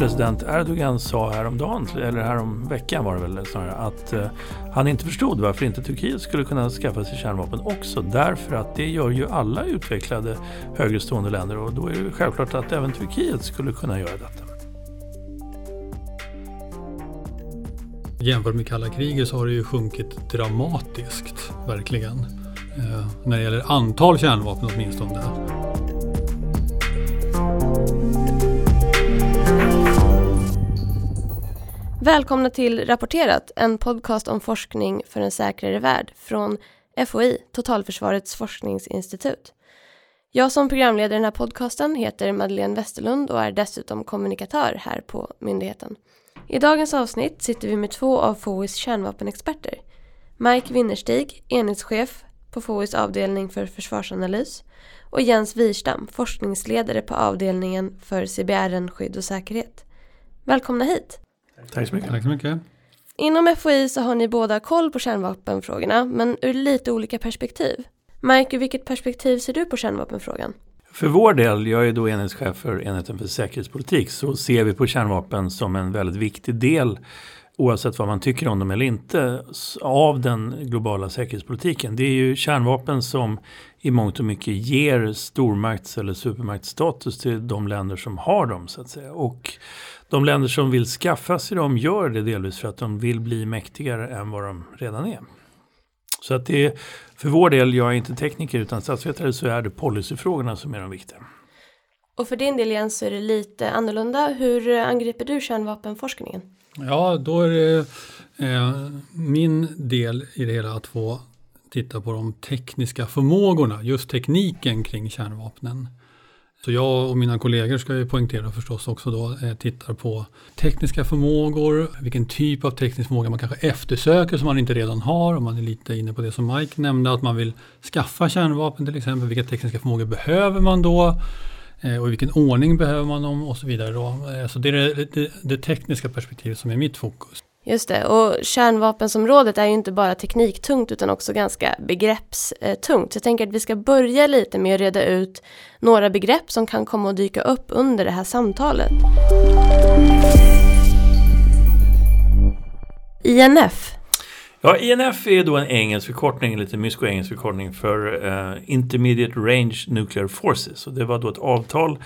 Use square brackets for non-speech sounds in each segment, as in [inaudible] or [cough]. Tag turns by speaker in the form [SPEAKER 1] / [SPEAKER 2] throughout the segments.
[SPEAKER 1] president Erdogan sa häromdagen, eller härom veckan var det väl snarare, att eh, han inte förstod varför inte Turkiet skulle kunna skaffa sig kärnvapen också. Därför att det gör ju alla utvecklade högre stående länder och då är det självklart att även Turkiet skulle kunna göra detta.
[SPEAKER 2] Jämfört med kalla kriget så har det ju sjunkit dramatiskt, verkligen. Eh, när det gäller antal kärnvapen åtminstone.
[SPEAKER 3] Välkomna till Rapporterat, en podcast om forskning för en säkrare värld från FOI, Totalförsvarets forskningsinstitut. Jag som programleder den här podcasten heter Madeleine Westerlund och är dessutom kommunikatör här på myndigheten. I dagens avsnitt sitter vi med två av FOIs kärnvapenexperter. Mike Winnerstig, enhetschef på FOIs avdelning för försvarsanalys och Jens Wirstam, forskningsledare på avdelningen för CBRN skydd och säkerhet. Välkomna hit!
[SPEAKER 1] Tack så mycket.
[SPEAKER 2] Tack så mycket.
[SPEAKER 3] Inom FOI så har ni båda koll på kärnvapenfrågorna, men ur lite olika perspektiv. Mike, ur vilket perspektiv ser du på kärnvapenfrågan?
[SPEAKER 1] För vår del, jag är då enhetschef för enheten för säkerhetspolitik, så ser vi på kärnvapen som en väldigt viktig del oavsett vad man tycker om dem eller inte, av den globala säkerhetspolitiken. Det är ju kärnvapen som i mångt och mycket ger stormakts eller supermaktsstatus till de länder som har dem. så att säga. Och de länder som vill skaffa sig dem gör det delvis för att de vill bli mäktigare än vad de redan är. Så att det är, för vår del, jag är inte tekniker utan statsvetare, så är det policyfrågorna som är de viktiga.
[SPEAKER 3] Och för din del Jens så är det lite annorlunda. Hur angriper du kärnvapenforskningen?
[SPEAKER 2] Ja, då är det eh, min del i det hela att få titta på de tekniska förmågorna, just tekniken kring kärnvapnen. Så jag och mina kollegor ska ju poängtera förstås också då, eh, tittar på tekniska förmågor, vilken typ av teknisk förmåga man kanske eftersöker som man inte redan har. Om man är lite inne på det som Mike nämnde, att man vill skaffa kärnvapen till exempel. Vilka tekniska förmågor behöver man då? Eh, och i vilken ordning behöver man dem och så vidare. Då. Eh, så det är det, det, det tekniska perspektivet som är mitt fokus.
[SPEAKER 3] Just det, och kärnvapensområdet är ju inte bara tekniktungt utan också ganska begreppstungt. Så jag tänker att vi ska börja lite med att reda ut några begrepp som kan komma att dyka upp under det här samtalet. INF.
[SPEAKER 1] Ja, INF är då en engelsk förkortning, en lite mysko-engelsk förkortning för uh, Intermediate Range Nuclear Forces. Och det var då ett avtal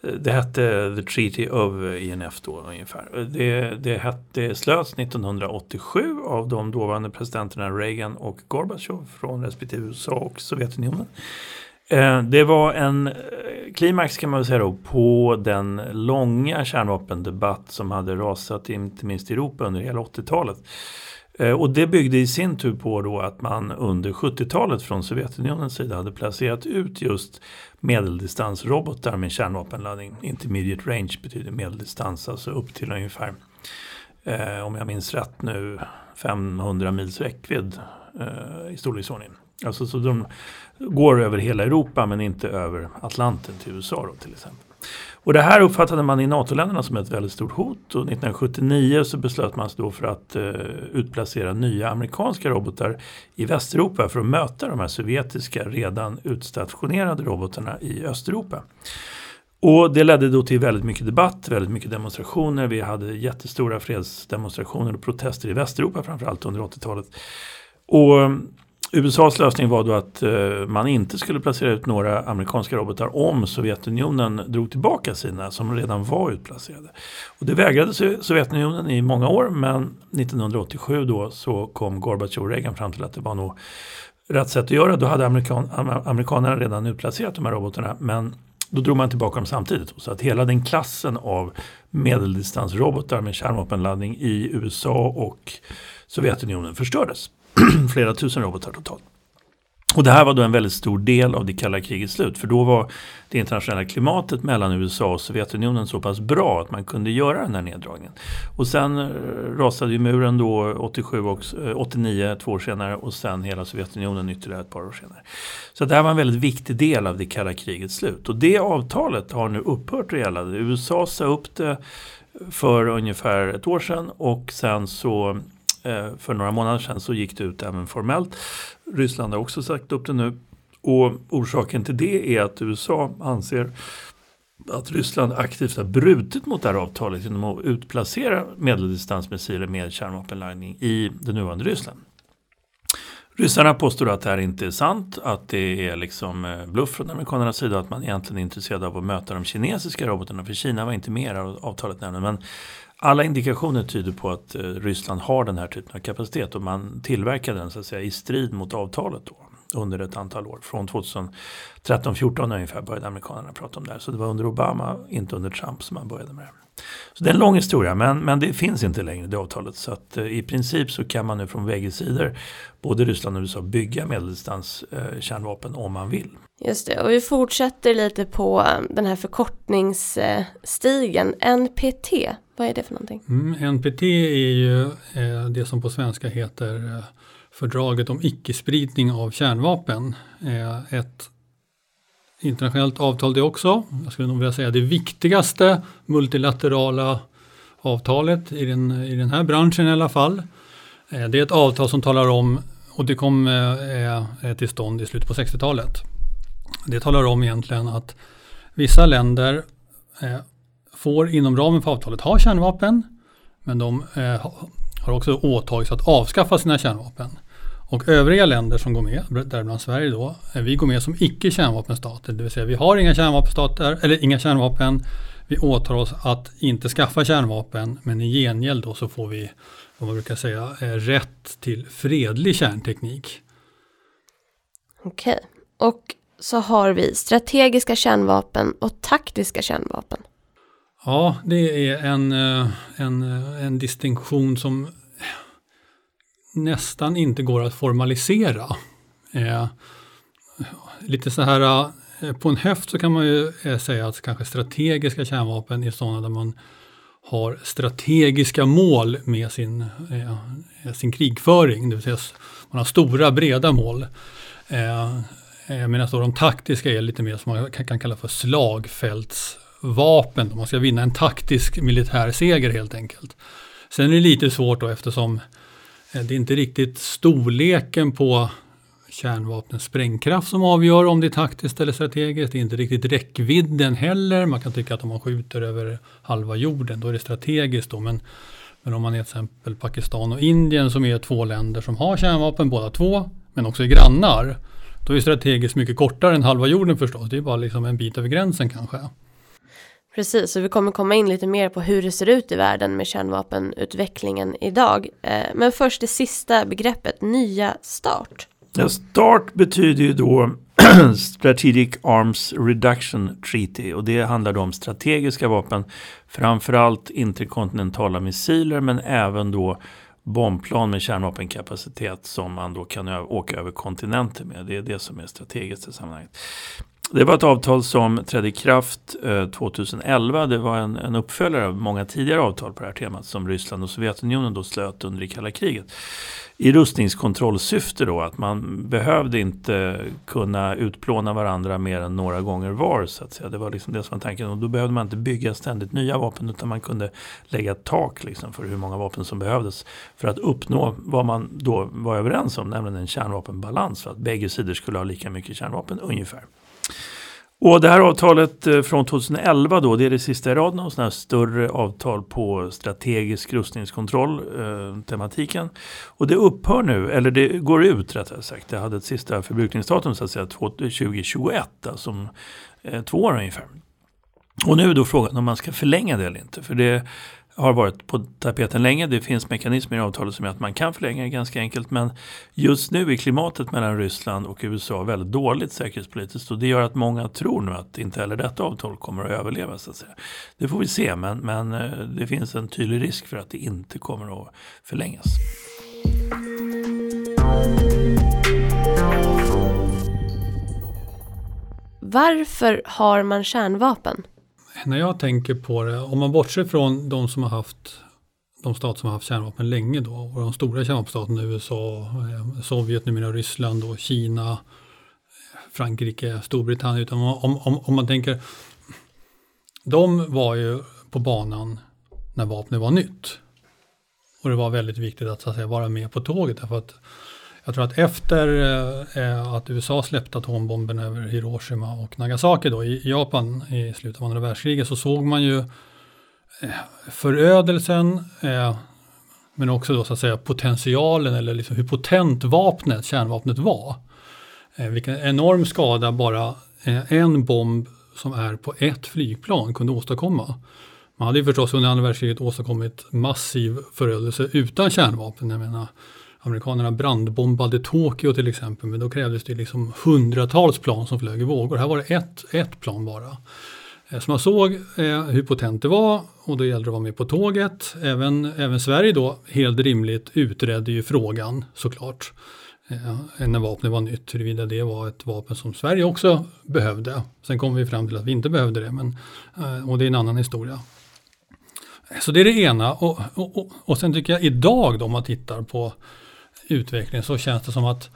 [SPEAKER 1] det hette The Treaty of INF då ungefär. Det, det, hette, det slöts 1987 av de dåvarande presidenterna Reagan och Gorbachev från respektive USA och Sovjetunionen. Eh, det var en eh, klimax kan man väl säga då på den långa kärnvapendebatt som hade rasat inte minst i Europa under hela 80-talet. Eh, och det byggde i sin tur på då att man under 70-talet från Sovjetunionens sida hade placerat ut just medeldistansrobotar med kärnvapenladdning. Intermediate range betyder medeldistans, alltså upp till ungefär, eh, om jag minns rätt nu, 500 mils räckvidd eh, i storleksordning. Alltså så de går över hela Europa men inte över Atlanten till USA då, till exempel. Och det här uppfattade man i NATO-länderna som ett väldigt stort hot och 1979 så beslöt man sig då för att eh, utplacera nya amerikanska robotar i Västeuropa för att möta de här sovjetiska redan utstationerade robotarna i Östeuropa. Och det ledde då till väldigt mycket debatt, väldigt mycket demonstrationer. Vi hade jättestora fredsdemonstrationer och protester i Västeuropa framförallt under 80-talet. Och USAs lösning var då att eh, man inte skulle placera ut några amerikanska robotar om Sovjetunionen drog tillbaka sina som redan var utplacerade. Och det vägrade Sovjetunionen i många år men 1987 då så kom Gorbatjov och Reagan fram till att det var nog rätt sätt att göra. Då hade amerikan amerikanerna redan utplacerat de här robotarna men då drog man tillbaka dem samtidigt. Så att hela den klassen av medeldistansrobotar med kärnvapenladdning i USA och Sovjetunionen förstördes. [clears throat] flera tusen robotar totalt. Och det här var då en väldigt stor del av det kalla krigets slut. För då var det internationella klimatet mellan USA och Sovjetunionen så pass bra att man kunde göra den här neddragningen. Och sen eh, rasade ju muren då 87 och eh, 89, två år senare och sen hela Sovjetunionen ytterligare ett par år senare. Så det här var en väldigt viktig del av det kalla krigets slut. Och det avtalet har nu upphört att gälla. USA sa upp det för ungefär ett år sedan och sen så Eh, för några månader sedan så gick det ut även formellt. Ryssland har också sagt upp det nu. Och orsaken till det är att USA anser att Ryssland aktivt har brutit mot det här avtalet genom att utplacera medeldistansmissiler med kärnvapenladdning i det nuvarande Ryssland. Ryssarna påstår att det här inte är sant, att det är liksom eh, bluff från amerikanernas sida, att man egentligen är intresserad av att möta de kinesiska robotarna, för Kina var inte med i avtalet nämligen. Men alla indikationer tyder på att eh, Ryssland har den här typen av kapacitet och man tillverkar den så att säga, i strid mot avtalet då, under ett antal år. Från 2013-14 ungefär började amerikanerna prata om det här. Så det var under Obama, inte under Trump som man började med det. Så det är en lång historia men, men det finns inte längre det avtalet. Så att, eh, i princip så kan man nu från bägge sidor, både Ryssland och USA, bygga medeldistans eh, om man vill.
[SPEAKER 3] Just det, och vi fortsätter lite på eh, den här förkortningsstigen. NPT, vad är det för någonting?
[SPEAKER 2] Mm, NPT är ju eh, det som på svenska heter eh, fördraget om icke-spridning av kärnvapen. Eh, ett internationellt avtal det också. Jag skulle nog vilja säga det viktigaste multilaterala avtalet i den, i den här branschen i alla fall. Eh, det är ett avtal som talar om, och det kom eh, till stånd i slutet på 60-talet. Det talar om egentligen att vissa länder får inom ramen för avtalet ha kärnvapen men de har också åtagit sig att avskaffa sina kärnvapen. Och övriga länder som går med, däribland Sverige då, eh, vi går med som icke kärnvapenstater. Det vill säga vi har inga kärnvapenstater, eller inga kärnvapen. Vi åtar oss att inte skaffa kärnvapen men i gengäld då så får vi, vad man brukar säga, eh, rätt till fredlig kärnteknik.
[SPEAKER 3] Okej, okay. och så har vi strategiska kärnvapen och taktiska kärnvapen.
[SPEAKER 2] Ja, det är en, eh, en, en distinktion som nästan inte går att formalisera. Eh, lite så här eh, på en höft så kan man ju eh, säga att kanske strategiska kärnvapen är sådana där man har strategiska mål med sin, eh, sin krigföring. Det vill säga man har stora breda mål. Eh, eh Medan de taktiska är lite mer som man kan, kan kalla för slagfältsvapen. Man ska vinna en taktisk militär seger helt enkelt. Sen är det lite svårt då eftersom Eh, det är inte riktigt storleken på kärnvapnens sprängkraft som avgör om det är taktiskt eller strategiskt. Det är inte riktigt räckvidden heller. Man kan tycka att om man skjuter över halva jorden då är det strategiskt. Då. Men, men om man är till exempel Pakistan och Indien som är två länder som har kärnvapen båda två men också är grannar. Då är strategiskt mycket kortare än halva jorden förstås. Det är bara liksom en bit över gränsen kanske.
[SPEAKER 3] Precis, så vi kommer komma in lite mer på hur det ser ut i världen med kärnvapenutvecklingen idag. Eh, men först det sista begreppet, nya start.
[SPEAKER 1] Ja, start betyder ju då [clears throat] Strategic Arms Reduction Treaty och det handlar då om strategiska vapen, framförallt interkontinentala missiler men även då bombplan med kärnvapenkapacitet som man då kan åka över kontinenter med. Det är det som är strategiskt i sammanhanget. Det var ett avtal som trädde i kraft eh, 2011. Det var en, en uppföljare av många tidigare avtal på det här temat som Ryssland och Sovjetunionen då slöt under det kalla kriget. I rustningskontrollsyfte då att man behövde inte kunna utplåna varandra mer än några gånger var. Så att säga. Det var liksom det som var tanken. Och då behövde man inte bygga ständigt nya vapen utan man kunde lägga ett tak liksom för hur många vapen som behövdes för att uppnå vad man då var överens om, nämligen en kärnvapenbalans. För att bägge sidor skulle ha lika mycket kärnvapen ungefär. Och det här avtalet eh, från 2011 då, det är det sista i raden av sådana här större avtal på strategisk rustningskontroll, eh, tematiken. Och det upphör nu, eller det går ut rättare sagt. Det hade ett sista förbrukningsdatum så att säga 2021, alltså om eh, två år ungefär. Och nu är då frågan om man ska förlänga det eller inte. För det har varit på tapeten länge. Det finns mekanismer i avtalet som gör att man kan förlänga ganska enkelt. Men just nu är klimatet mellan Ryssland och USA väldigt dåligt säkerhetspolitiskt. Och det gör att många tror nu att inte heller detta avtal kommer att överleva. Så att säga. Det får vi se, men, men eh, det finns en tydlig risk för att det inte kommer att förlängas.
[SPEAKER 3] Varför har man kärnvapen?
[SPEAKER 2] När jag tänker på det, om man bortser från de som har haft de stater som har haft kärnvapen länge då och de stora kärnvapenstaterna USA, eh, Sovjet, numera Ryssland och Kina, eh, Frankrike, Storbritannien. Utan om, om, om man tänker, de var ju på banan när vapnet var nytt. Och det var väldigt viktigt att, så att säga, vara med på tåget därför att jag tror att efter eh, att USA släppte atombomben över Hiroshima och Nagasaki då, i Japan i slutet av andra världskriget så såg man ju eh, förödelsen eh, men också då så att säga potentialen eller liksom hur potent vapnet, kärnvapnet var. Eh, vilken enorm skada bara eh, en bomb som är på ett flygplan kunde åstadkomma. Man hade ju förstås under andra världskriget åstadkommit massiv förödelse utan kärnvapen. Jag menar, amerikanerna brandbombade Tokyo till exempel, men då krävdes det liksom hundratals plan som flög i vågor. Här var det ett, ett plan bara. Eh, så man såg eh, hur potent det var och då gällde det att vara med på tåget. Även, även Sverige då, helt rimligt, utredde ju frågan såklart. Eh, när vapnet var nytt, huruvida det var ett vapen som Sverige också behövde. Sen kom vi fram till att vi inte behövde det, men, eh, och det är en annan historia. Eh, så det är det ena. Och, och, och, och sen tycker jag idag då, om man tittar på utveckling så känns det som att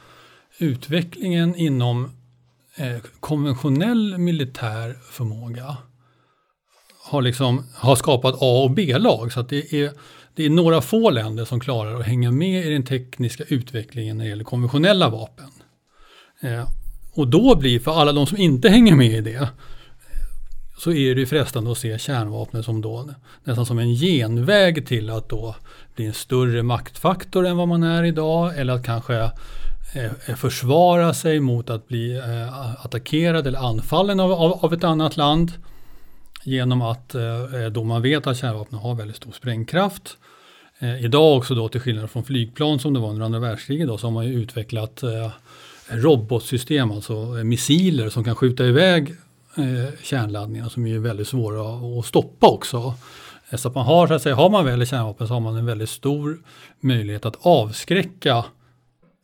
[SPEAKER 2] utvecklingen inom eh, konventionell militär förmåga har, liksom, har skapat A och B-lag. Så att det är, det är några få länder som klarar att hänga med i den tekniska utvecklingen när det gäller konventionella vapen. Eh, och då blir, för alla de som inte hänger med i det, så är det frestande att se kärnvapnet som då nästan som en genväg till att då bli en större maktfaktor än vad man är idag eller att kanske eh, eh, försvara sig mot att bli eh, attackerad eller anfallen av, av, av ett annat land genom att då man vet att kärnvapen har väldigt stor sprängkraft. Idag också då till skillnad från flygplan som det var under andra världskriget då, så har man ju utvecklat robotsystem, alltså missiler som kan skjuta iväg kärnladdningar som är väldigt svåra att stoppa också. Så att man har, så att säga, har man väl kärnvapen så har man en väldigt stor möjlighet att avskräcka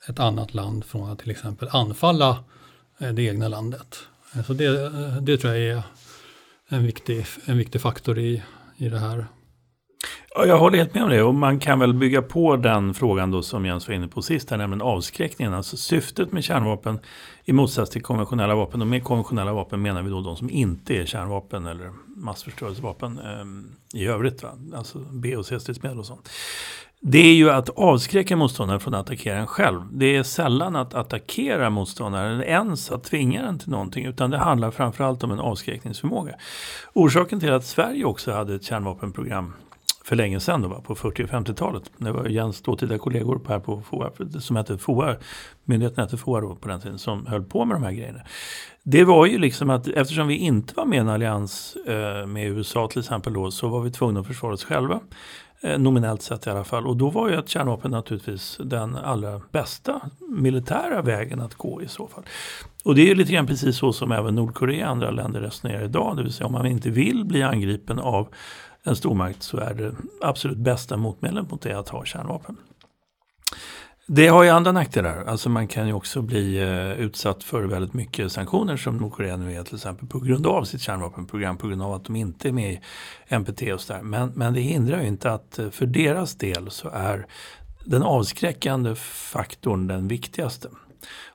[SPEAKER 2] ett annat land från att till exempel anfalla eh, det egna landet. Eh, så det, eh, det tror jag är en viktig, en viktig faktor i, i det här.
[SPEAKER 1] Ja, jag håller helt med om det och man kan väl bygga på den frågan då som Jens var inne på sist, här, nämligen avskräckningen. Alltså syftet med kärnvapen i motsats till konventionella vapen. Och med konventionella vapen menar vi då de som inte är kärnvapen eller massförstörelsevapen eh, i övrigt. Va? Alltså B och C-stridsmedel och sånt det är ju att avskräcka motståndaren från att attackera en själv. Det är sällan att attackera motståndaren, ens att tvinga den till någonting, utan det handlar framförallt om en avskräckningsförmåga. Orsaken till att Sverige också hade ett kärnvapenprogram för länge sedan, då, på 40 och 50-talet. Det var Jens dåtida kollegor här på FOA, som hette FOA, myndigheten hette FOA då på den tiden, som höll på med de här grejerna. Det var ju liksom att eftersom vi inte var med i en allians eh, med USA till exempel då, så var vi tvungna att försvara oss själva. Eh, nominellt sett i alla fall. Och då var ju ett kärnvapen naturligtvis den allra bästa militära vägen att gå i så fall. Och det är lite grann precis så som även Nordkorea och andra länder resonerar idag. Det vill säga om man inte vill bli angripen av en stormakt så är det absolut bästa motmedlet mot det att ha kärnvapen. Det har ju andra nackdelar. Alltså man kan ju också bli eh, utsatt för väldigt mycket sanktioner som Nordkorea nu är till exempel på grund av sitt kärnvapenprogram, på grund av att de inte är med i NPT och sådär. Men, men det hindrar ju inte att eh, för deras del så är den avskräckande faktorn den viktigaste.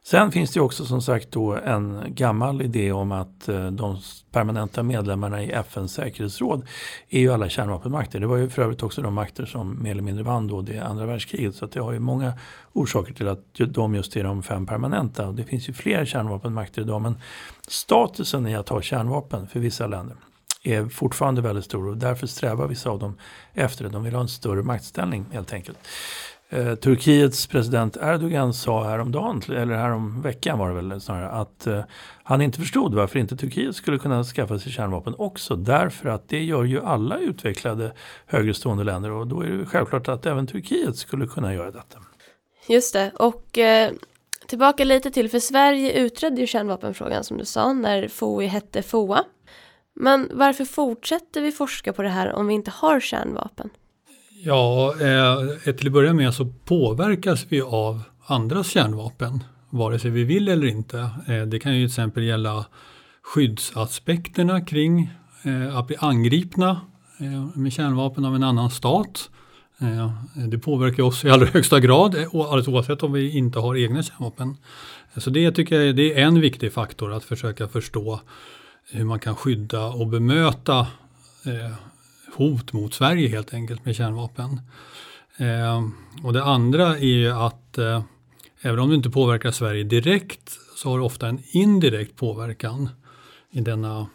[SPEAKER 1] Sen finns det också som sagt då en gammal idé om att eh, de permanenta medlemmarna i FNs säkerhetsråd är ju alla kärnvapenmakter. Det var ju för övrigt också de makter som mer eller mindre vann då det andra världskriget. Så det har ju många orsaker till att de just är de fem permanenta. Det finns ju fler kärnvapenmakter idag men statusen i att ha kärnvapen för vissa länder är fortfarande väldigt stor och därför strävar vissa av dem efter det. De vill ha en större maktställning helt enkelt. Eh, Turkiets president Erdogan sa häromdagen, eller härom veckan var det väl snarare, att eh, han inte förstod varför inte Turkiet skulle kunna skaffa sig kärnvapen också. Därför att det gör ju alla utvecklade högerstående länder och då är det självklart att även Turkiet skulle kunna göra detta.
[SPEAKER 3] Just det, och eh, tillbaka lite till, för Sverige utredde ju kärnvapenfrågan som du sa när FOI hette FOA. Men varför fortsätter vi forska på det här om vi inte har kärnvapen?
[SPEAKER 2] Ja, eh, eh, till att börja med så påverkas vi av andras kärnvapen, vare sig vi vill eller inte. Eh, det kan ju till exempel gälla skyddsaspekterna kring eh, att bli angripna eh, med kärnvapen av en annan stat. Eh, det påverkar oss i allra högsta grad, eh, alldeles oavsett om vi inte har egna kärnvapen. Så det tycker jag det är en viktig faktor att försöka förstå hur man kan skydda och bemöta hot mot Sverige helt enkelt med kärnvapen. Eh, och det andra är ju att eh, även om det inte påverkar Sverige direkt så har det ofta en indirekt påverkan i denna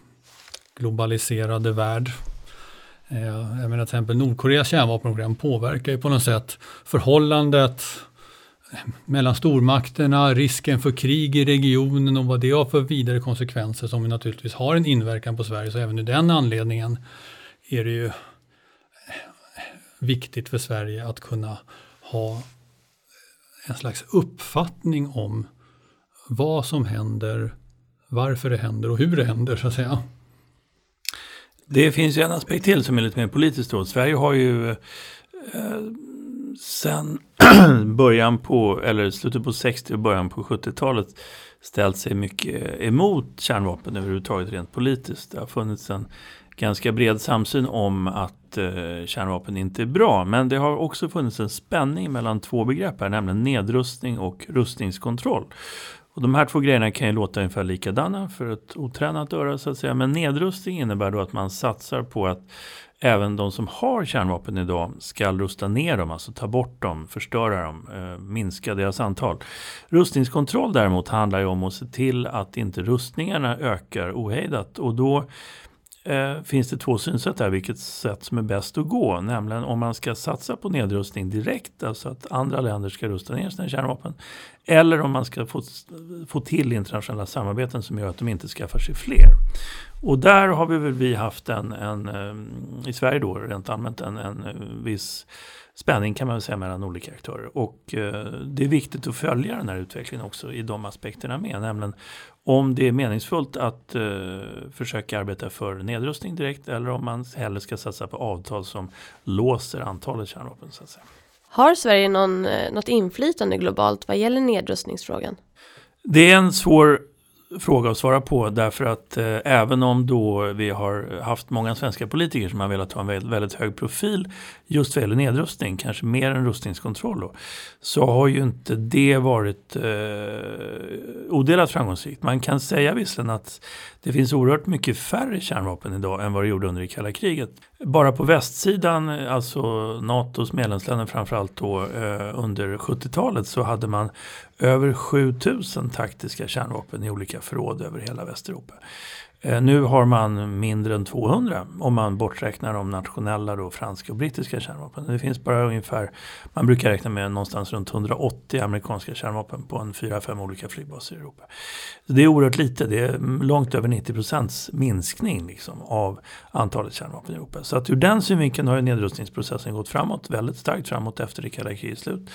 [SPEAKER 2] globaliserade värld. Eh, jag menar till exempel Nordkoreas kärnvapenprogram påverkar ju på något sätt förhållandet mellan stormakterna, risken för krig i regionen och vad det har för vidare konsekvenser som naturligtvis har en inverkan på Sverige. Så även ur den anledningen är det ju eh, viktigt för Sverige att kunna ha en slags uppfattning om vad som händer, varför det händer och hur det händer så att säga.
[SPEAKER 1] Det finns ju en aspekt till som är lite mer politiskt då. Sverige har ju eh, sen [clears throat] början på, eller slutet på 60 och början på 70-talet ställt sig mycket eh, emot kärnvapen överhuvudtaget rent politiskt. Det har funnits en ganska bred samsyn om att eh, kärnvapen inte är bra. Men det har också funnits en spänning mellan två begrepp här, nämligen nedrustning och rustningskontroll. Och de här två grejerna kan ju låta ungefär likadana för ett otränat öra så att säga. Men nedrustning innebär då att man satsar på att även de som har kärnvapen idag ska rusta ner dem, alltså ta bort dem, förstöra dem, eh, minska deras antal. Rustningskontroll däremot handlar ju om att se till att inte rustningarna ökar ohejdat och då eh, finns det två synsätt där, vilket sätt som är bäst att gå. Nämligen om man ska satsa på nedrustning direkt, alltså att andra länder ska rusta ner sina kärnvapen. Eller om man ska få, få till internationella samarbeten som gör att de inte skaffar sig fler. Och där har vi väl vi haft en, en eh, i Sverige då rent allmänt en, en eh, viss spänning kan man säga mellan olika aktörer. Och eh, det är viktigt att följa den här utvecklingen också i de aspekterna med. Nämligen om det är meningsfullt att eh, försöka arbeta för nedrustning direkt eller om man hellre ska satsa på avtal som låser antalet kärnvapen. Så att säga.
[SPEAKER 3] Har Sverige någon, eh, något inflytande globalt vad gäller nedrustningsfrågan?
[SPEAKER 1] Det är en svår fråga att svara på därför att eh, även om då vi har haft många svenska politiker som har velat ha en väldigt, väldigt hög profil just vad gäller nedrustning, kanske mer än rustningskontroll då, så har ju inte det varit eh, odelat framgångsrikt. Man kan säga visserligen att det finns oerhört mycket färre kärnvapen idag än vad det gjorde under det kalla kriget. Bara på västsidan, alltså NATOs medlemsländer framförallt då eh, under 70-talet så hade man över 7000 taktiska kärnvapen i olika förråd över hela Västeuropa. Eh, nu har man mindre än 200 om man borträknar de nationella då, franska och brittiska kärnvapen. Det finns bara ungefär, man brukar räkna med någonstans runt 180 amerikanska kärnvapen på en 4-5 olika flygbaser i Europa. Det är oerhört lite, det är långt över 90 procents minskning liksom, av antalet kärnvapen i Europa. Så att ur den synvinkeln har ju nedrustningsprocessen gått framåt, väldigt starkt framåt efter det kalla krigets slut.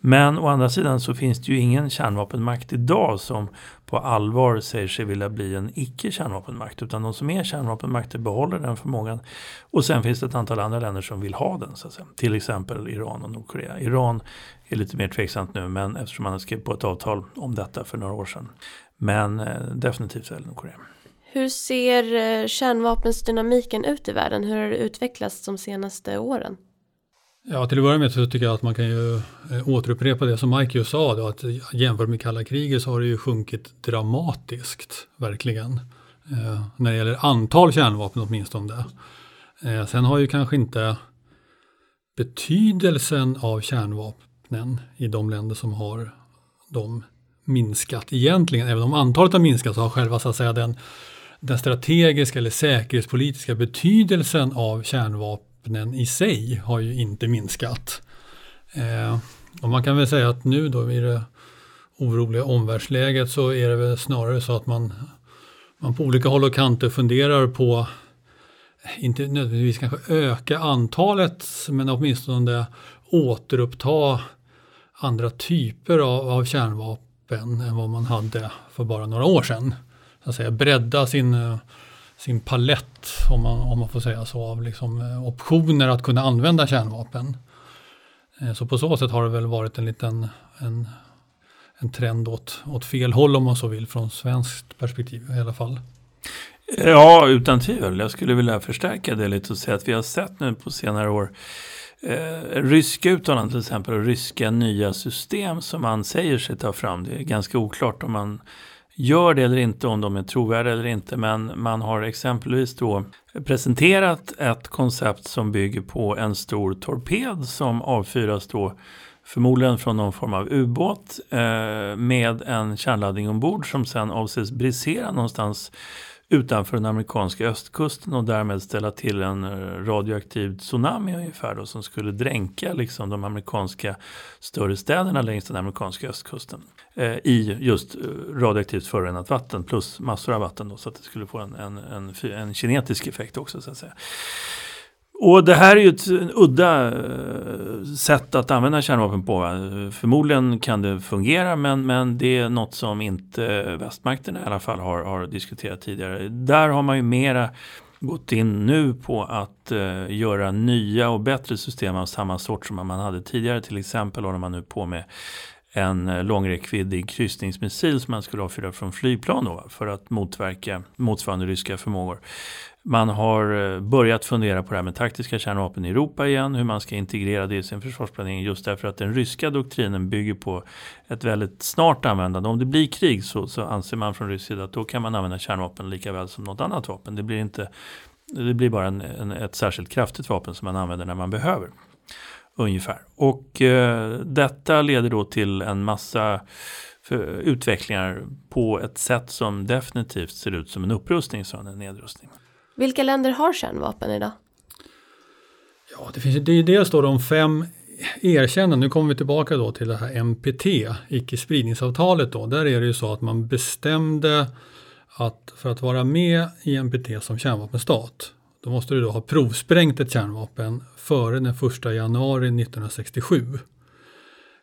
[SPEAKER 1] Men å andra sidan så finns det ju ingen kärnvapenmakt idag som på allvar säger sig vilja bli en icke-kärnvapenmakt. Utan de som är kärnvapenmakter behåller den förmågan. Och sen finns det ett antal andra länder som vill ha den. Så att säga. Till exempel Iran och Nordkorea. Iran är lite mer tveksamt nu men eftersom man har skrivit på ett avtal om detta för några år sedan. Men eh, definitivt väl Nordkorea.
[SPEAKER 3] Hur ser eh, kärnvapensdynamiken ut i världen? Hur har det utvecklats de senaste åren?
[SPEAKER 2] Ja, till att börja med så tycker jag att man kan ju eh, återupprepa det som Mike just sa då, att jämfört med kalla kriget så har det ju sjunkit dramatiskt, verkligen. Eh, när det gäller antal kärnvapen åtminstone. Eh, sen har ju kanske inte betydelsen av kärnvapnen i de länder som har dem minskat egentligen. Även om antalet har minskat så har själva så att säga den, den strategiska eller säkerhetspolitiska betydelsen av kärnvapen vapnen i sig har ju inte minskat. Eh, och man kan väl säga att nu då i det oroliga omvärldsläget så är det väl snarare så att man, man på olika håll och kanter funderar på inte nödvändigtvis kanske öka antalet men åtminstone återuppta andra typer av, av kärnvapen än vad man hade för bara några år sedan. Så att säga, bredda sin sin palett, om man, om man får säga så, av liksom, eh, optioner att kunna använda kärnvapen. Eh, så på så sätt har det väl varit en liten en, en trend åt, åt fel håll om man så vill från svenskt perspektiv i alla fall.
[SPEAKER 1] Ja, utan tvivel. Jag skulle vilja förstärka det lite och säga att vi har sett nu på senare år eh, ryska uttalanden till exempel och ryska nya system som man säger sig ta fram. Det är ganska oklart om man gör det eller inte, om de är trovärdiga eller inte. Men man har exempelvis då presenterat ett koncept som bygger på en stor torped som avfyras då Förmodligen från någon form av ubåt eh, med en kärnladdning ombord som sen avses brisera någonstans utanför den amerikanska östkusten och därmed ställa till en eh, radioaktiv tsunami ungefär då, som skulle dränka liksom, de amerikanska större städerna längs den amerikanska östkusten Eh, i just eh, radioaktivt förorenat vatten plus massor av vatten då, så att det skulle få en, en, en, en kinetisk effekt också så att säga. Och det här är ju ett udda eh, sätt att använda kärnvapen på. Förmodligen kan det fungera men, men det är något som inte västmakterna i alla fall har, har diskuterat tidigare. Där har man ju mera gått in nu på att eh, göra nya och bättre system av samma sort som man hade tidigare. Till exempel håller man nu på med en eh, långräckviddig kryssningsmissil som man skulle avfyra från flygplan då, för att motverka motsvarande ryska förmågor. Man har eh, börjat fundera på det här med taktiska kärnvapen i Europa igen, hur man ska integrera det i sin försvarsplanering just därför att den ryska doktrinen bygger på ett väldigt snart användande. Om det blir krig så, så anser man från rysk sida att då kan man använda kärnvapen lika väl som något annat vapen. Det blir, inte, det blir bara en, en, ett särskilt kraftigt vapen som man använder när man behöver. Ungefär. Och eh, detta leder då till en massa utvecklingar på ett sätt som definitivt ser ut som en upprustning snarare än en nedrustning.
[SPEAKER 3] Vilka länder har kärnvapen idag?
[SPEAKER 2] Ja, det finns det är dels då de fem erkända, nu kommer vi tillbaka då till det här NPT, icke-spridningsavtalet då. Där är det ju så att man bestämde att för att vara med i NPT som kärnvapenstat, då måste du då ha provsprängt ett kärnvapen före den 1 januari 1967.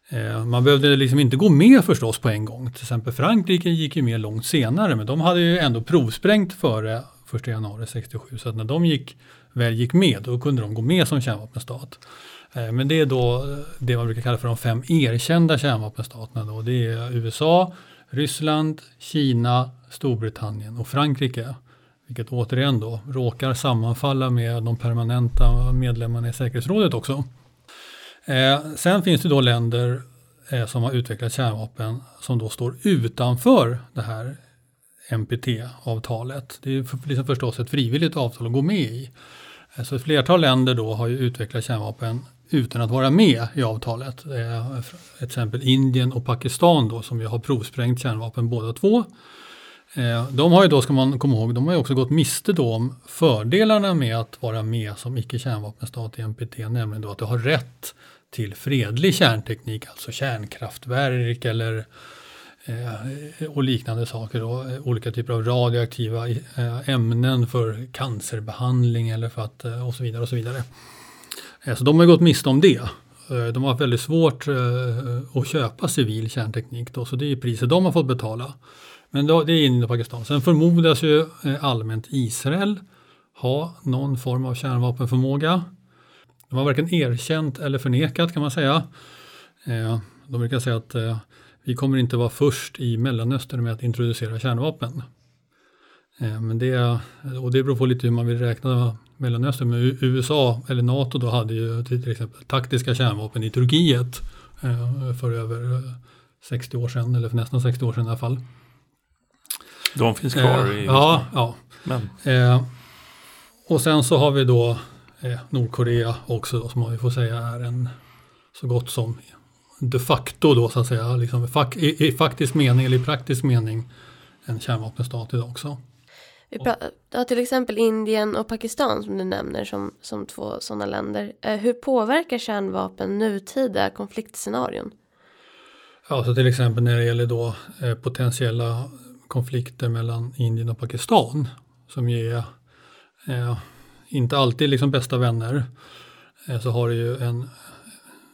[SPEAKER 2] Eh, man behövde liksom inte gå med förstås på en gång. Till exempel Frankrike gick ju med långt senare men de hade ju ändå provsprängt före 1 januari 67. Så att när de gick, väl gick med, då kunde de gå med som kärnvapenstat. Eh, men det är då eh, det man brukar kalla för de fem erkända kärnvapenstaterna. Då. Det är USA, Ryssland, Kina, Storbritannien och Frankrike. Vilket återigen då råkar sammanfalla med de permanenta medlemmarna i säkerhetsrådet också. Eh, sen finns det då länder eh, som har utvecklat kärnvapen som då står utanför det här NPT-avtalet. Det är liksom förstås ett frivilligt avtal att gå med i. Eh, så ett flertal länder då har ju utvecklat kärnvapen utan att vara med i avtalet. Eh, Till exempel Indien och Pakistan då som ju har provsprängt kärnvapen båda två. Eh, de har ju då, ska man komma ihåg, de har ju också gått miste då om fördelarna med att vara med som icke-kärnvapenstat i NPT, nämligen då att du har rätt till fredlig kärnteknik, alltså kärnkraftverk eller Eh, och liknande saker. Då. Eh, olika typer av radioaktiva eh, ämnen för cancerbehandling eller för att, eh, och så vidare. och Så vidare. Eh, så de har gått miste om det. De har haft väldigt svårt att köpa civil kärnteknik då, så det är priset de har fått betala. Men då, det är Indien och Pakistan. Sen förmodas ju eh, allmänt Israel ha någon form av kärnvapenförmåga. De har varken erkänt eller förnekat kan man säga. Eh, de brukar säga att eh, vi kommer inte vara först i Mellanöstern med att introducera kärnvapen. Men det, och det beror på lite hur man vill räkna Mellanöstern. Men USA eller NATO då hade ju till exempel taktiska kärnvapen i Turkiet för över 60 år sedan, eller för nästan 60 år sedan i alla fall.
[SPEAKER 1] De finns kvar i
[SPEAKER 2] Ja, ja. Men. och sen så har vi då Nordkorea också då, som man får säga är en så gott som de facto då så att säga, liksom, i, i faktisk mening eller i praktisk mening en kärnvapenstat idag också.
[SPEAKER 3] Vi pratar, till exempel Indien och Pakistan som du nämner som, som två sådana länder. Eh, hur påverkar kärnvapen nutida konfliktscenarion?
[SPEAKER 2] Ja, så till exempel när det gäller då eh, potentiella konflikter mellan Indien och Pakistan som ju är eh, inte alltid liksom bästa vänner eh, så har det ju en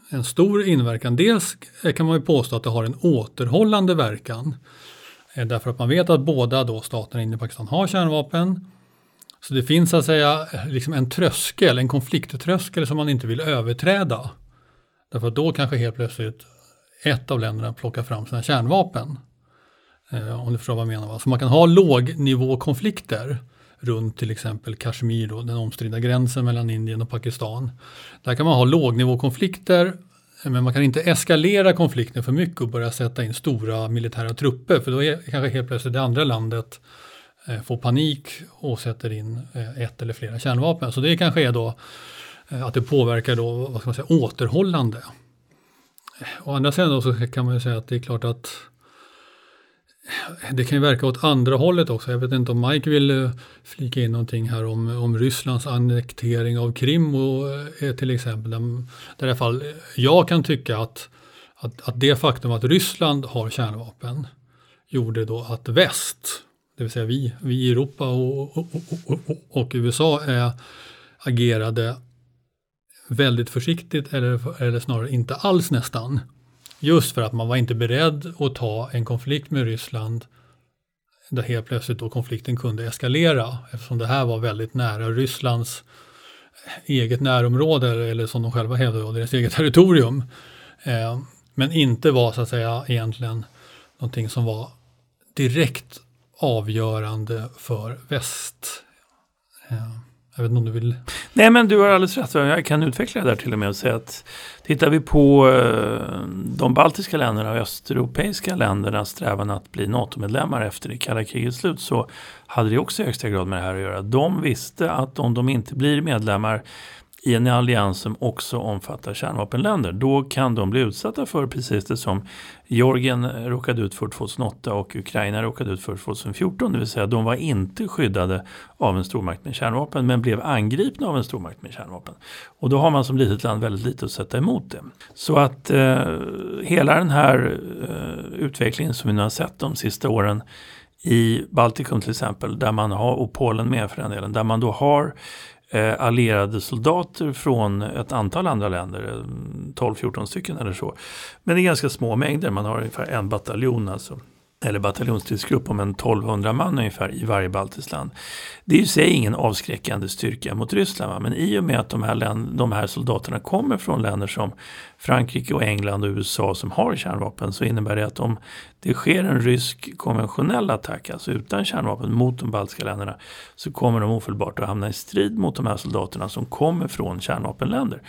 [SPEAKER 2] en stor inverkan. Dels kan man ju påstå att det har en återhållande verkan. Eh, därför att man vet att båda då staterna inne i Pakistan har kärnvapen. Så det finns så att säga liksom en tröskel, en konflikttröskel som man inte vill överträda. Därför att då kanske helt plötsligt ett av länderna plockar fram sina kärnvapen. Eh, om du förstår vad jag menar. Så man kan ha lågnivåkonflikter runt till exempel Kashmir, då, den omstridda gränsen mellan Indien och Pakistan. Där kan man ha lågnivåkonflikter men man kan inte eskalera konflikten för mycket och börja sätta in stora militära trupper för då är kanske helt plötsligt det andra landet eh, får panik och sätter in eh, ett eller flera kärnvapen. Så det kanske är då eh, att det påverkar då, vad ska man säga, återhållande. Eh, å andra sidan så kan man ju säga att det är klart att det kan ju verka åt andra hållet också. Jag vet inte om Mike vill eh, flika in någonting här om, om Rysslands annektering av Krim och, eh, till exempel. Där, i alla fall eh, jag kan tycka att, att, att det faktum att Ryssland har kärnvapen gjorde då att väst, det vill säga vi, vi i Europa och, och, och, och USA är, agerade väldigt försiktigt eller, eller snarare inte alls nästan Just för att man var inte beredd att ta en konflikt med Ryssland där helt plötsligt då konflikten kunde eskalera eftersom det här var väldigt nära Rysslands eget närområde eller som de själva hävdade, deras eget territorium. Eh, men inte var så att säga egentligen någonting som var direkt avgörande för väst. Eh, jag vet inte om du vill?
[SPEAKER 1] Nej, men du har alldeles rätt. Jag kan utveckla det där till och med och säga att tittar vi på eh, de baltiska länderna och östeuropeiska ländernas strävan att bli NATO-medlemmar efter det kalla krigets slut så hade det också i högsta grad med det här att göra. De visste att om de inte blir medlemmar i en allians som också omfattar kärnvapenländer. Då kan de bli utsatta för precis det som Georgien råkade ut för 2008 och Ukraina råkade ut för 2014. Det vill säga de var inte skyddade av en stormakt med kärnvapen men blev angripna av en stormakt med kärnvapen. Och då har man som litet land väldigt lite att sätta emot det. Så att eh, hela den här eh, utvecklingen som vi nu har sett de sista åren i Baltikum till exempel, där man har, och Polen med för den delen, där man då har eh, allierade soldater från ett antal andra länder, eh, 12-14 stycken eller så. Men det är ganska små mängder, man har ungefär en bataljon alltså eller bataljonsstridsgrupp om en 1200 man ungefär i varje baltiskt land. Det är i sig ingen avskräckande styrka mot Ryssland. Men i och med att de här, de här soldaterna kommer från länder som Frankrike och England och USA som har kärnvapen så innebär det att om det sker en rysk konventionell attack, alltså utan kärnvapen, mot de baltiska länderna så kommer de ofelbart att hamna i strid mot de här soldaterna som kommer från kärnvapenländer.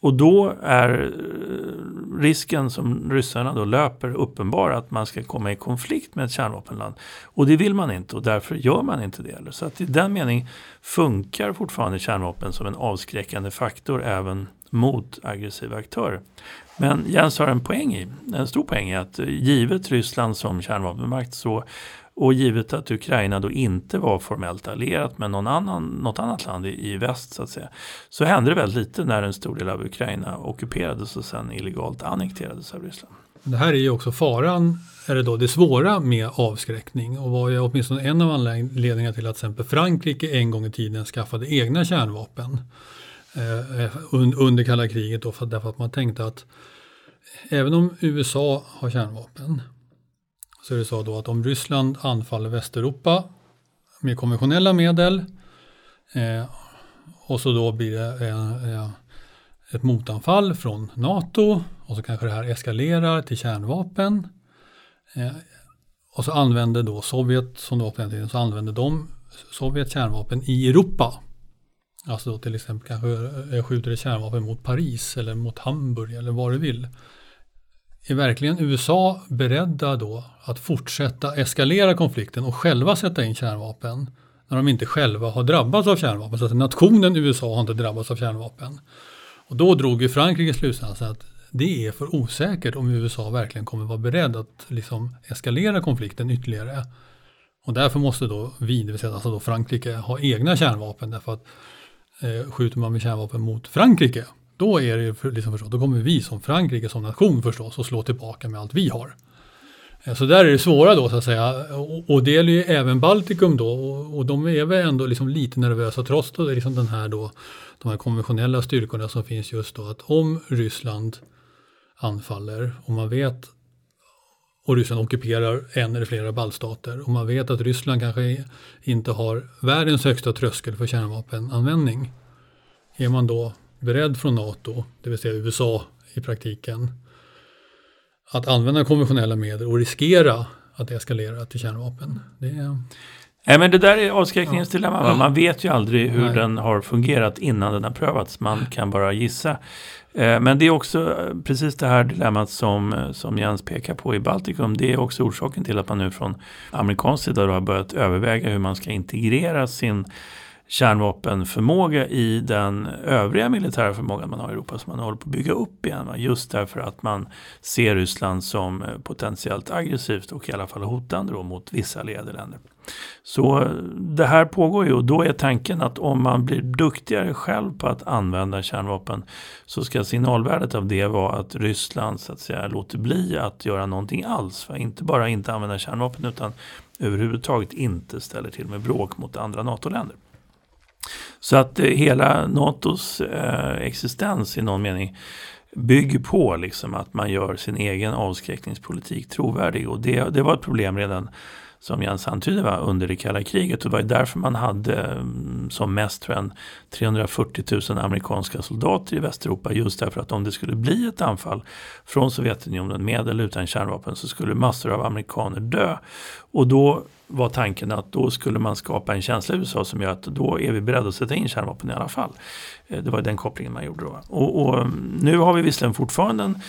[SPEAKER 1] Och då är eh, risken som ryssarna då löper uppenbar att man ska komma i konflikt med ett kärnvapenland. Och det vill man inte och därför gör man inte det. Så att i den mening funkar fortfarande kärnvapen som en avskräckande faktor även mot aggressiva aktörer. Men Jens har en poäng i, en stor poäng i att eh, givet Ryssland som kärnvapenmakt så och givet att Ukraina då inte var formellt allierat med någon annan, något annat land i, i väst så att säga. Så hände det väldigt lite när en stor del av Ukraina ockuperades och sen illegalt annekterades av Ryssland.
[SPEAKER 2] Det här är ju också faran, eller då det svåra med avskräckning och var ju åtminstone en av anledningarna till att till exempel Frankrike en gång i tiden skaffade egna kärnvapen eh, under kalla kriget då, för, därför att man tänkte att även om USA har kärnvapen så är det så då att om Ryssland anfaller Västeuropa med konventionella medel eh, och så då blir det eh, eh, ett motanfall från NATO och så kanske det här eskalerar till kärnvapen. Eh, och så använder då Sovjet, som det var på den tiden, så använder de Sovjet kärnvapen i Europa. Alltså då till exempel kanske eh, skjuter ett kärnvapen mot Paris eller mot Hamburg eller vad du vill. Är verkligen USA beredda då att fortsätta eskalera konflikten och själva sätta in kärnvapen när de inte själva har drabbats av kärnvapen? Så att nationen USA har inte drabbats av kärnvapen. Och då drog ju Frankrike slutsatsen att det är för osäkert om USA verkligen kommer vara beredd att liksom eskalera konflikten ytterligare. Och därför måste då vi, det vill säga alltså då Frankrike, ha egna kärnvapen därför att eh, skjuter man med kärnvapen mot Frankrike då är det liksom förstås, då kommer vi som Frankrike som nation förstås att slå tillbaka med allt vi har. Eh, så där är det svåra då så att säga. Och, det gäller ju även Baltikum då och, de är väl ändå liksom lite nervösa trots då, liksom den här då, de här konventionella styrkorna som finns just då att om Ryssland anfaller och man vet och Ryssland ockuperar en eller flera baltstater och man vet att Ryssland kanske inte har världens högsta tröskel för kärnvapenanvändning. Är man då beredd från NATO, det vill säga USA i praktiken, att använda konventionella medel och riskera att eskalera till kärnvapen. Det är...
[SPEAKER 1] Nej, men det där är avskräckningens ja. dilemma. Man vet ju aldrig hur Nej. den har fungerat innan den har prövats. Man kan bara gissa. Eh, men det är också eh, precis det här dilemmat som, eh, som Jens pekar på i Baltikum. Det är också orsaken till att man nu från amerikansk sida har börjat överväga hur man ska integrera sin kärnvapenförmåga i den övriga militära förmågan man har i Europa som man håller på att bygga upp igen. Va? Just därför att man ser Ryssland som eh, potentiellt aggressivt och i alla fall hotande då mot vissa allierade länder. Så eh, det här pågår ju och då är tanken att om man blir duktigare själv på att använda kärnvapen så ska signalvärdet av det vara att Ryssland så att säga låter bli att göra någonting alls. Va? Inte bara inte använda kärnvapen utan överhuvudtaget inte ställer till med bråk mot andra NATO-länder. Så att eh, hela NATOs eh, existens i någon mening bygger på liksom att man gör sin egen avskräckningspolitik trovärdig. Och det, det var ett problem redan som Jens antydde var under det kalla kriget. Och det var därför man hade mm, som mest tror jag, 340 000 amerikanska soldater i Västeuropa. Just därför att om det skulle bli ett anfall från Sovjetunionen med eller utan kärnvapen så skulle massor av amerikaner dö. Och då var tanken att då skulle man skapa en känsla i USA som gör att då är vi beredda att sätta in kärnvapen i alla fall. Eh, det var den kopplingen man gjorde då. Och, och mm, nu har vi visserligen fortfarande en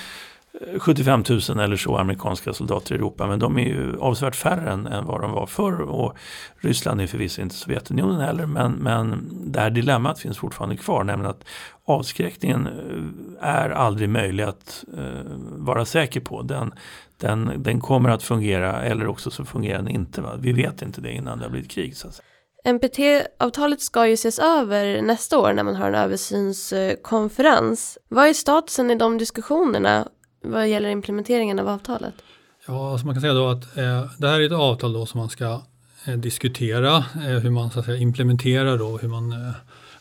[SPEAKER 1] 75 000 eller så amerikanska soldater i Europa men de är ju avsevärt färre än, än vad de var förr och Ryssland är förvisso inte Sovjetunionen heller men, men det här dilemmat finns fortfarande kvar nämligen att avskräckningen eh, är aldrig möjlig att uh, vara säker på. Den, den, den kommer att fungera eller också så fungerar den inte. Va? Vi vet inte det innan det har blivit krig. Så att säga.
[SPEAKER 3] NPT-avtalet ska ju ses över nästa år när man har en översynskonferens. Vad är statusen i de diskussionerna vad gäller implementeringen av avtalet?
[SPEAKER 2] Ja, alltså man kan säga då att eh, det här är ett avtal då som man ska eh, diskutera eh, hur man så att säga, implementerar då, hur man eh,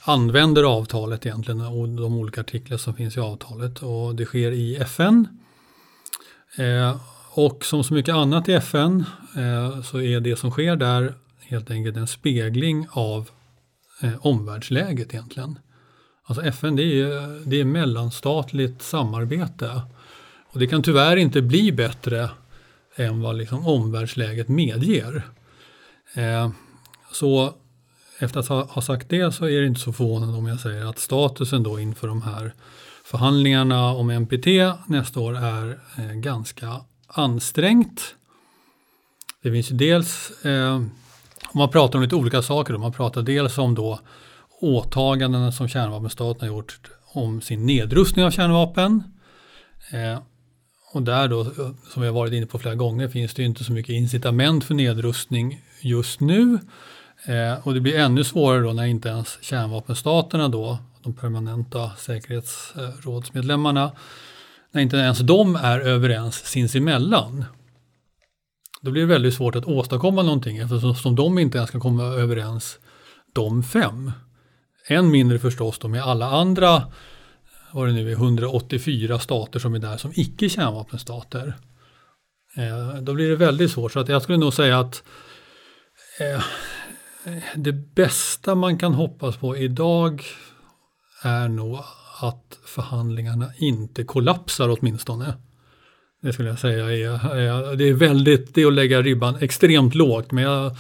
[SPEAKER 2] använder avtalet egentligen och de olika artiklar som finns i avtalet och det sker i FN. Eh, och som så mycket annat i FN eh, så är det som sker där helt enkelt en spegling av eh, omvärldsläget egentligen. Alltså FN det är, det är mellanstatligt samarbete och det kan tyvärr inte bli bättre än vad liksom omvärldsläget medger. Eh, så efter att ha, sagt det så är det inte så förvånande om jag säger att statusen då inför de här förhandlingarna om NPT nästa år är eh, ganska ansträngt. Det finns ju dels, eh, man pratar om lite olika saker, då. man pratar dels om då åtagandena som kärnvapenstaterna gjort om sin nedrustning av kärnvapen. Eh, och där då, som vi har varit inne på flera gånger, finns det inte så mycket incitament för nedrustning just nu. Eh, och det blir ännu svårare då när inte ens kärnvapenstaterna då, de permanenta säkerhetsrådsmedlemmarna, när inte ens de är överens sinsemellan. Då blir det väldigt svårt att åstadkomma någonting eftersom de inte ens kan komma överens de fem. Än mindre förstås då med alla andra vad det nu är, 184 stater som är där som icke kärnvapenstater. Eh, då blir det väldigt svårt. Så att jag skulle nog säga att eh, det bästa man kan hoppas på idag är nog att förhandlingarna inte kollapsar åtminstone. Det skulle jag säga är, är, det är väldigt, det är att lägga ribban extremt lågt men jag,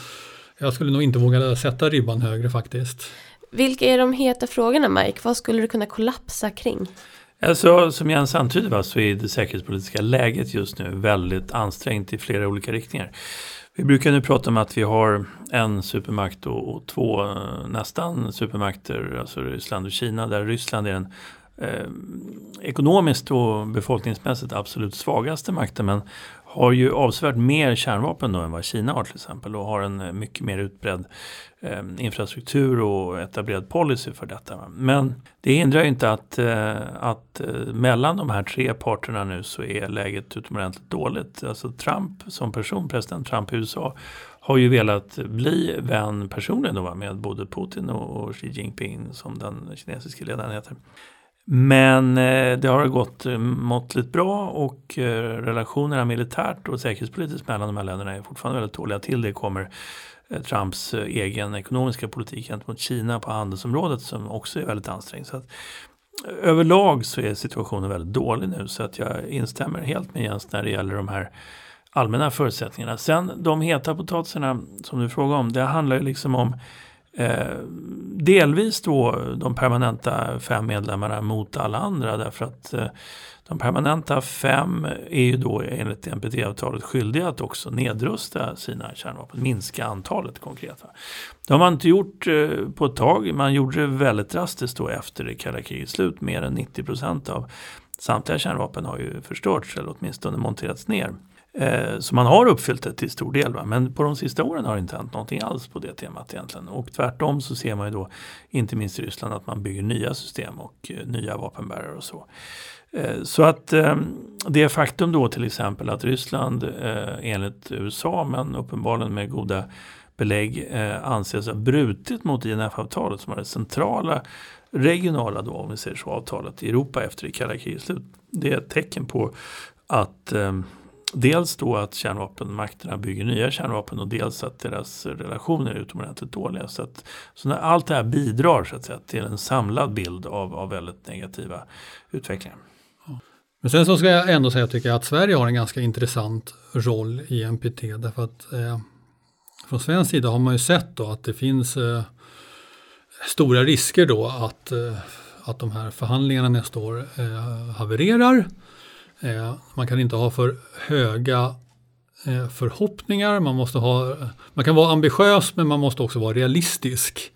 [SPEAKER 2] jag skulle nog inte våga sätta ribban högre faktiskt.
[SPEAKER 3] Vilka är de heta frågorna Mike? Vad skulle du kunna kollapsa kring?
[SPEAKER 1] Alltså, som Jens antydde så är det säkerhetspolitiska läget just nu väldigt ansträngt i flera olika riktningar. Vi brukar nu prata om att vi har en supermakt och, och två eh, nästan supermakter, alltså Ryssland och Kina, där Ryssland är den eh, ekonomiskt och befolkningsmässigt absolut svagaste makten men har ju avsevärt mer kärnvapen då än vad Kina har till exempel och har en eh, mycket mer utbredd eh, infrastruktur och etablerad policy för detta. Men det hindrar ju inte att, eh, att eh, mellan de här tre parterna nu så är läget utomordentligt dåligt. Alltså Trump som person, president Trump i USA har ju velat bli vän personligen då, med både Putin och Xi Jinping som den kinesiska ledaren heter. Men eh, det har gått eh, måttligt bra och eh, relationerna militärt och säkerhetspolitiskt mellan de här länderna är fortfarande väldigt dåliga. Till det kommer Trumps egen ekonomiska politik gentemot Kina på handelsområdet som också är väldigt ansträngd. Så att, överlag så är situationen väldigt dålig nu så att jag instämmer helt med Jens när det gäller de här allmänna förutsättningarna. Sen de heta potatisarna som du frågar om, det handlar ju liksom om Eh, delvis då de permanenta fem medlemmarna mot alla andra därför att eh, de permanenta fem är ju då enligt NPT-avtalet skyldiga att också nedrusta sina kärnvapen, minska antalet konkret. Det har man inte gjort eh, på ett tag, man gjorde det väldigt drastiskt då efter det kalla krigets slut. Mer än 90 procent av samtliga kärnvapen har ju förstörts eller åtminstone monterats ner. Eh, så man har uppfyllt det till stor del. Va? Men på de sista åren har det inte hänt någonting alls på det temat egentligen. Och tvärtom så ser man ju då, inte minst i Ryssland, att man bygger nya system och eh, nya vapenbärare och så. Eh, så att eh, det faktum då till exempel att Ryssland eh, enligt USA men uppenbarligen med goda belägg anses ha brutit mot INF-avtalet som är det centrala regionala då, om vi säger så, avtalet i Europa efter det kalla krigets slut. Det är ett tecken på att dels då att kärnvapenmakterna bygger nya kärnvapen och dels att deras relationer är utomordentligt dåliga. Så, att, så när allt det här bidrar så att säga, till en samlad bild av, av väldigt negativa utvecklingar.
[SPEAKER 2] Men sen så ska jag ändå säga tycker jag att Sverige har en ganska intressant roll i NPT därför att eh, från svensk sida har man ju sett då att det finns eh, stora risker då att, eh, att de här förhandlingarna nästa år eh, havererar Eh, man kan inte ha för höga eh, förhoppningar. Man, måste ha, man kan vara ambitiös men man måste också vara realistisk.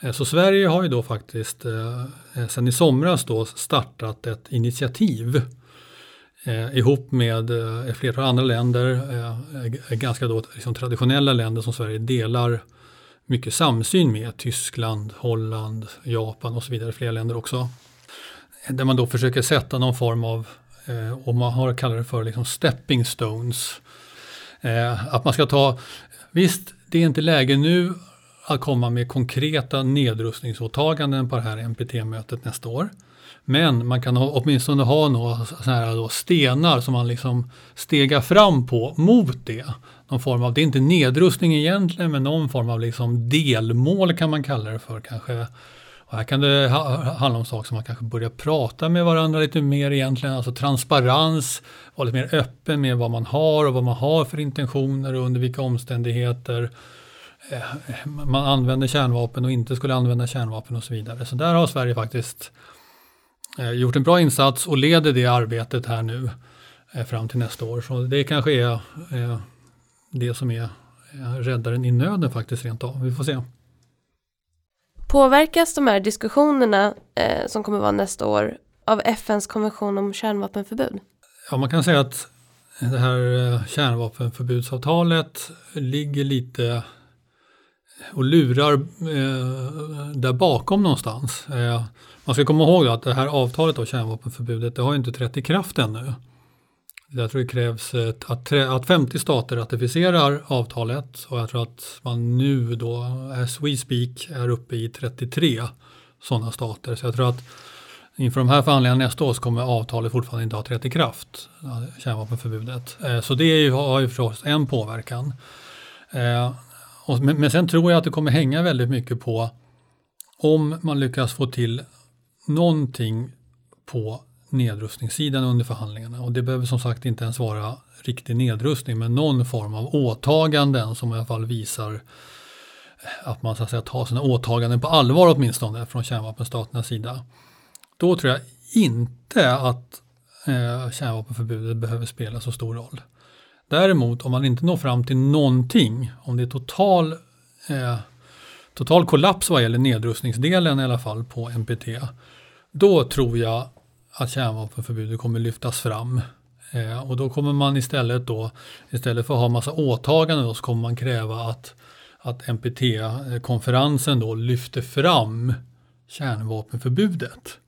[SPEAKER 2] Eh, så Sverige har ju då faktiskt eh, sedan i somras då startat ett initiativ eh, ihop med eh, flera andra länder, eh, ganska då liksom traditionella länder som Sverige delar mycket samsyn med, Tyskland, Holland, Japan och så vidare, flera länder också. Där man då försöker sätta någon form av Eh, Eh, och man har kallat det för liksom stepping stones. Eh, att man ska ta, visst det är inte läge nu att komma med konkreta nedrustningsåtaganden på det här NPT-mötet nästa år. Men man kan ha, åtminstone ha några här då stenar som man liksom stegar fram på mot det. Någon form av, det är inte nedrustning egentligen men någon form av liksom delmål kan man kalla det för kanske och här kan det ha, handla om saker som man kanske börjar prata med varandra lite mer egentligen, alltså transparens, vara lite mer öppen med vad man har och vad man har för intentioner och under vilka omständigheter eh, man använder kärnvapen och inte skulle använda kärnvapen och så vidare. Så där har Sverige faktiskt eh, gjort en bra insats och leder det arbetet här nu eh, fram till nästa år. Så det kanske är eh, det som är eh, räddaren i nöden faktiskt rent av. Vi får se.
[SPEAKER 3] Påverkas de här diskussionerna eh, som kommer vara nästa år av FNs konvention om kärnvapenförbud?
[SPEAKER 2] Ja, man kan säga att det här eh, kärnvapenförbudsavtalet ligger lite eh, och lurar eh, där bakom någonstans. Eh, man ska komma ihåg att det här avtalet av kärnvapenförbudet det har inte trätt i kraft ännu. Jag tror det krävs eh, att, att 50 stater ratificerar avtalet och jag tror att man nu då, as we speak, är uppe i 33 sådana stater. Så jag tror att inför de här förhandlingarna nästa år så kommer avtalet fortfarande inte ha trätt i kraft, kärnvapenförbudet. Eh, så det har ju förstås en påverkan. Eh, men sen tror jag att det kommer hänga väldigt mycket på om man lyckas få till någonting på nedrustningssidan under förhandlingarna. Och det behöver som sagt inte ens vara riktig nedrustning men någon form av åtaganden som i alla fall visar eh, att man så att säga, tar sina åtaganden på allvar åtminstone från kärnvapenstaternas sida. Då tror jag inte att eh, kärnvapenförbudet behöver spela så stor roll. Däremot om man inte når fram till någonting, om det är total, eh, total kollaps vad gäller nedrustningsdelen i alla fall på NPT, då tror jag att kärnvapenförbudet kommer lyftas fram. Eh, och då kommer man istället då, istället för att ha massa åtaganden då, så kommer man kräva att, att NPT-konferensen då lyfter fram kärnvapenförbudet.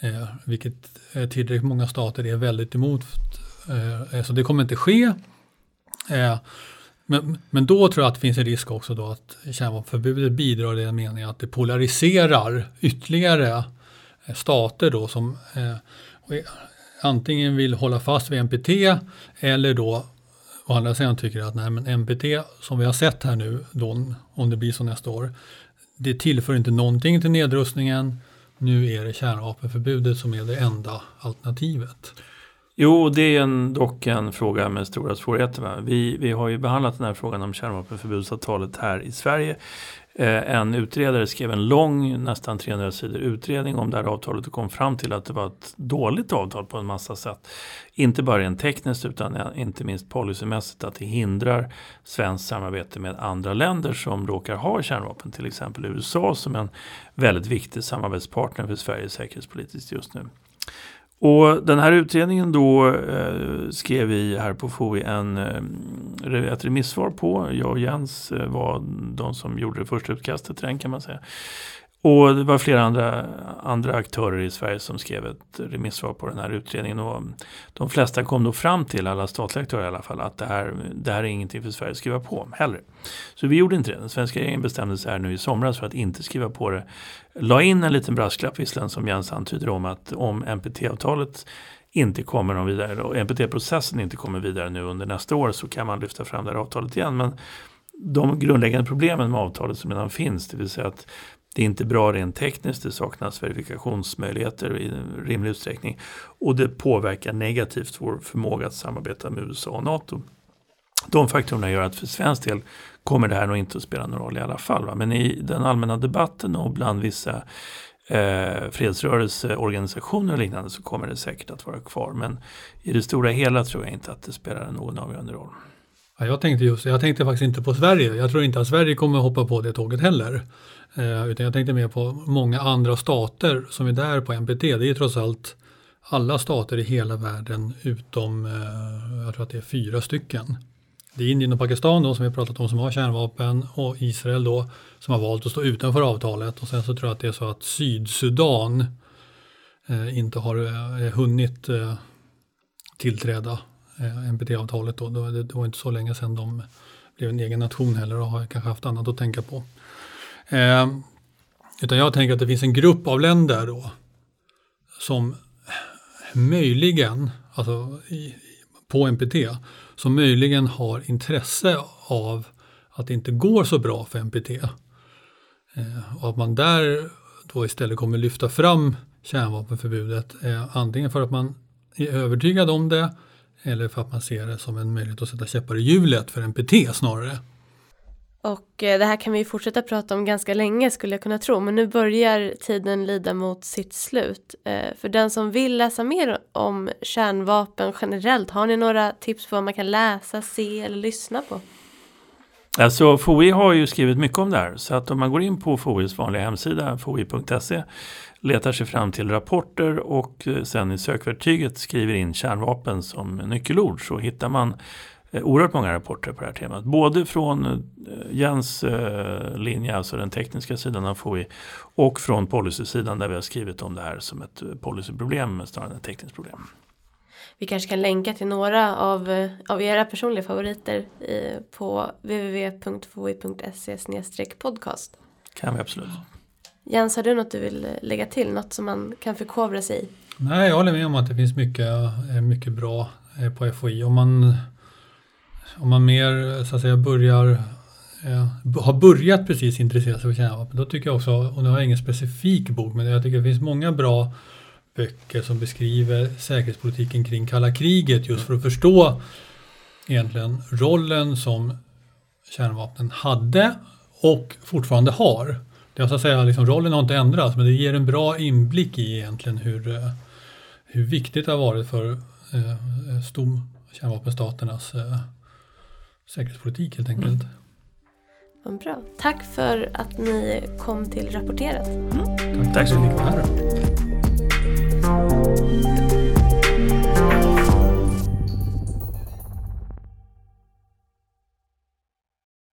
[SPEAKER 2] Eh, vilket eh, tillräckligt många stater är väldigt emot. Eh, eh, så det kommer inte ske. Eh, men, men då tror jag att det finns en risk också då att kärnvapenförbudet bidrar i den meningen att det polariserar ytterligare Eh, stater då som eh, antingen vill hålla fast vid NPT eller då å andra sidan tycker att nej, men NPT som vi har sett här nu, då, om det blir så nästa år, det tillför inte någonting till nedrustningen. Nu är det kärnvapenförbudet som är det enda alternativet.
[SPEAKER 1] Jo, det är en, dock en fråga med stora svårigheter. Vi, vi har ju behandlat den här frågan om kärnvapenförbudsavtalet här i Sverige. Eh, en utredare skrev en lång, nästan 300 sidor utredning om det här avtalet och kom fram till att det var ett dåligt avtal på en massa sätt. Inte bara rent tekniskt utan inte minst policymässigt att det hindrar svenskt samarbete med andra länder som råkar ha kärnvapen. Till exempel USA som är en väldigt viktig samarbetspartner för Sverige säkerhetspolitiskt just nu. Och den här utredningen då eh, skrev vi här på FOI en, eh, ett remissvar på. Jag och Jens eh, var de som gjorde det första utkastet till den kan man säga. Och det var flera andra, andra aktörer i Sverige som skrev ett remissvar på den här utredningen. Och de flesta kom då fram till, alla statliga aktörer i alla fall, att det här, det här är ingenting för Sverige att skriva på heller. Så vi gjorde inte det. Den svenska regeringen bestämde sig här nu i somras för att inte skriva på det. La in en liten brasklapp visserligen som Jens antyder om att om NPT-avtalet inte kommer någon vidare och NPT-processen inte kommer vidare nu under nästa år så kan man lyfta fram det här avtalet igen. Men de grundläggande problemen med avtalet som redan finns, det vill säga att det är inte bra rent tekniskt, det saknas verifikationsmöjligheter i rimlig utsträckning och det påverkar negativt vår förmåga att samarbeta med USA och NATO. De faktorerna gör att för svensk del kommer det här nog inte att spela någon roll i alla fall. Va? Men i den allmänna debatten och bland vissa eh, fredsrörelseorganisationer och liknande så kommer det säkert att vara kvar. Men i det stora hela tror jag inte att det spelar någon avgörande roll.
[SPEAKER 2] Ja, jag, tänkte just, jag tänkte faktiskt inte på Sverige. Jag tror inte att Sverige kommer hoppa på det tåget heller. Eh, utan jag tänkte mer på många andra stater som är där på NPT. Det är trots allt alla stater i hela världen utom, eh, jag tror att det är fyra stycken. Det är Indien och Pakistan då som vi har pratat om som har kärnvapen och Israel då som har valt att stå utanför avtalet och sen så tror jag att det är så att Sydsudan eh, inte har eh, hunnit eh, tillträda Eh, NPT-avtalet då. Det, var inte så länge sedan de blev en egen nation heller och har kanske haft annat att tänka på. Eh, utan jag tänker att det finns en grupp av länder då som möjligen, alltså i, på NPT, som möjligen har intresse av att det inte går så bra för NPT. Eh, och att man där då istället kommer lyfta fram kärnvapenförbudet eh, antingen för att man är övertygad om det eller för att man ser det som en möjlighet att sätta käppar i hjulet för NPT snarare.
[SPEAKER 3] Och eh, det här kan vi fortsätta prata om ganska länge skulle jag kunna tro, men nu börjar tiden lida mot sitt slut. Eh, för den som vill läsa mer om kärnvapen generellt, har ni några tips på vad man kan läsa, se eller lyssna på?
[SPEAKER 1] Alltså FOI har ju skrivit mycket om det här så att om man går in på FOIs vanliga hemsida foi.se letar sig fram till rapporter och eh, sen i sökverktyget skriver in kärnvapen som nyckelord så hittar man eh, oerhört många rapporter på det här temat. Både från eh, Jens linje, alltså den tekniska sidan av FOI och från policysidan där vi har skrivit om det här som ett policyproblem snarare än ett tekniskt problem.
[SPEAKER 3] Vi kanske kan länka till några av, av era personliga favoriter på www.foi.se podcast.
[SPEAKER 1] Kan vi absolut.
[SPEAKER 3] Jens, har du något du vill lägga till? Något som man kan förkovra sig i?
[SPEAKER 2] Nej, jag håller med om att det finns mycket, mycket bra på FOI. Om man om man mer så att säga börjar eh, har börjat precis intressera sig för kärnvapen, då tycker jag också, och nu har jag ingen specifik bok, men jag tycker det finns många bra böcker som beskriver säkerhetspolitiken kring kalla kriget just för att förstå egentligen rollen som kärnvapnen hade och fortfarande har. Det är så att säga, liksom, rollen har inte ändrats men det ger en bra inblick i egentligen hur, eh, hur viktigt det har varit för eh, stom kärnvapenstaternas eh, säkerhetspolitik helt enkelt. Mm.
[SPEAKER 3] Vad bra. Tack för att ni kom till Rapporterat. Mm.
[SPEAKER 2] Tack, Tack så mycket